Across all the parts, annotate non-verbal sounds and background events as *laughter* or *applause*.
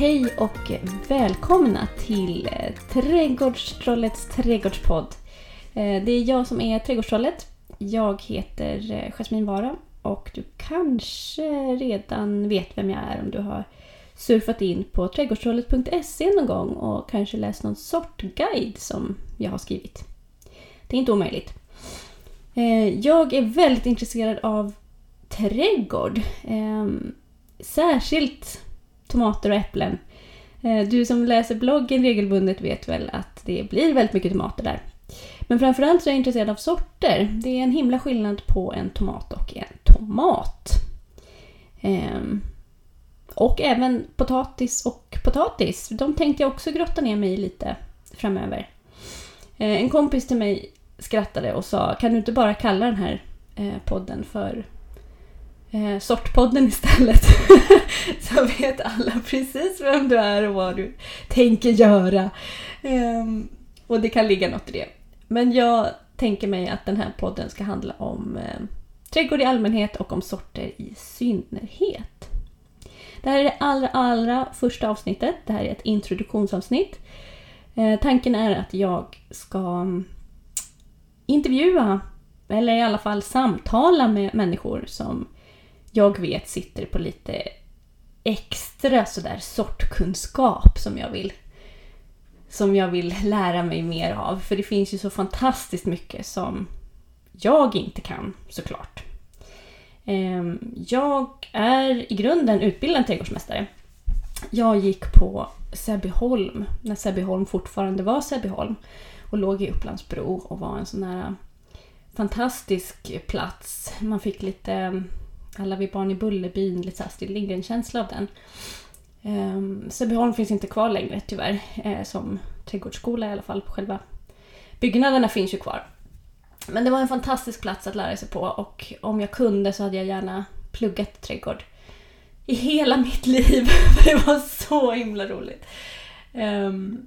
Hej och välkomna till eh, Trädgårdstrollets trädgårdspodd. Eh, det är jag som är Trädgårdstrollet. Jag heter eh, Jasmin Vara och du kanske redan vet vem jag är om du har surfat in på trädgårdstrollet.se någon gång och kanske läst någon sortguide som jag har skrivit. Det är inte omöjligt. Jag är väldigt intresserad av trädgård. Ehm, särskilt tomater och äpplen. Eh, du som läser bloggen regelbundet vet väl att det blir väldigt mycket tomater där. Men framförallt så är jag intresserad av sorter. Det är en himla skillnad på en tomat och en tomat. Ehm, Och även potatis och potatis. De tänkte jag också grotta ner mig i lite framöver. Eh, en kompis till mig skrattade och sa kan du inte bara kalla den här eh, podden för eh, Sortpodden istället. *laughs* Så vet alla precis vem du är och vad du tänker göra. Eh, och det kan ligga något i det. Men jag tänker mig att den här podden ska handla om eh, trädgård i allmänhet och om sorter i synnerhet. Det här är det allra, allra första avsnittet. Det här är ett introduktionsavsnitt. Eh, tanken är att jag ska mm, intervjua, eller i alla fall samtala med människor som jag vet sitter på lite extra sådär sortkunskap som jag vill som jag vill lära mig mer av. För det finns ju så fantastiskt mycket som jag inte kan såklart. Ehm, jag är i grunden utbildad trädgårdsmästare. Jag gick på Säbyholm, när Säbyholm fortfarande var Säbyholm och låg i Upplandsbro och var en sån här fantastisk plats. Man fick lite, alla vi barn i Bullerbyn, lite Astrid Lindgren-känsla av den. Ehm, um, Säbyholm finns inte kvar längre tyvärr, eh, som trädgårdsskola i alla fall. Själva byggnaderna finns ju kvar. Men det var en fantastisk plats att lära sig på och om jag kunde så hade jag gärna pluggat trädgård i hela mitt liv. *laughs* För det var så himla roligt. Ehm,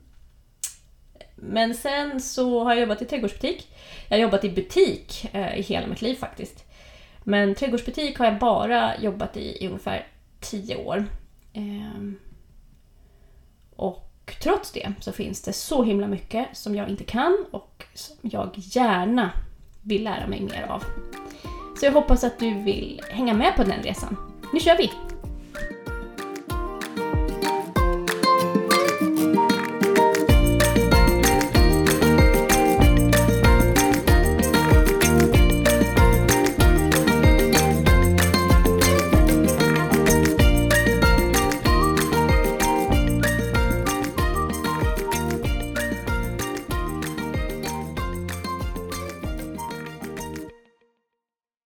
men sen så har jag jobbat i trädgårdsbutik. Jag har jobbat i butik eh, i hela mitt liv faktiskt. Men trädgårdsbutik har jag bara jobbat i i ungefär 10 år. Ehm, och trots det så finns det så himla mycket som jag inte kan och som jag gärna vill lära mig mer av. Så jag hoppas att du vill hänga med på den resan. Nu kör vi!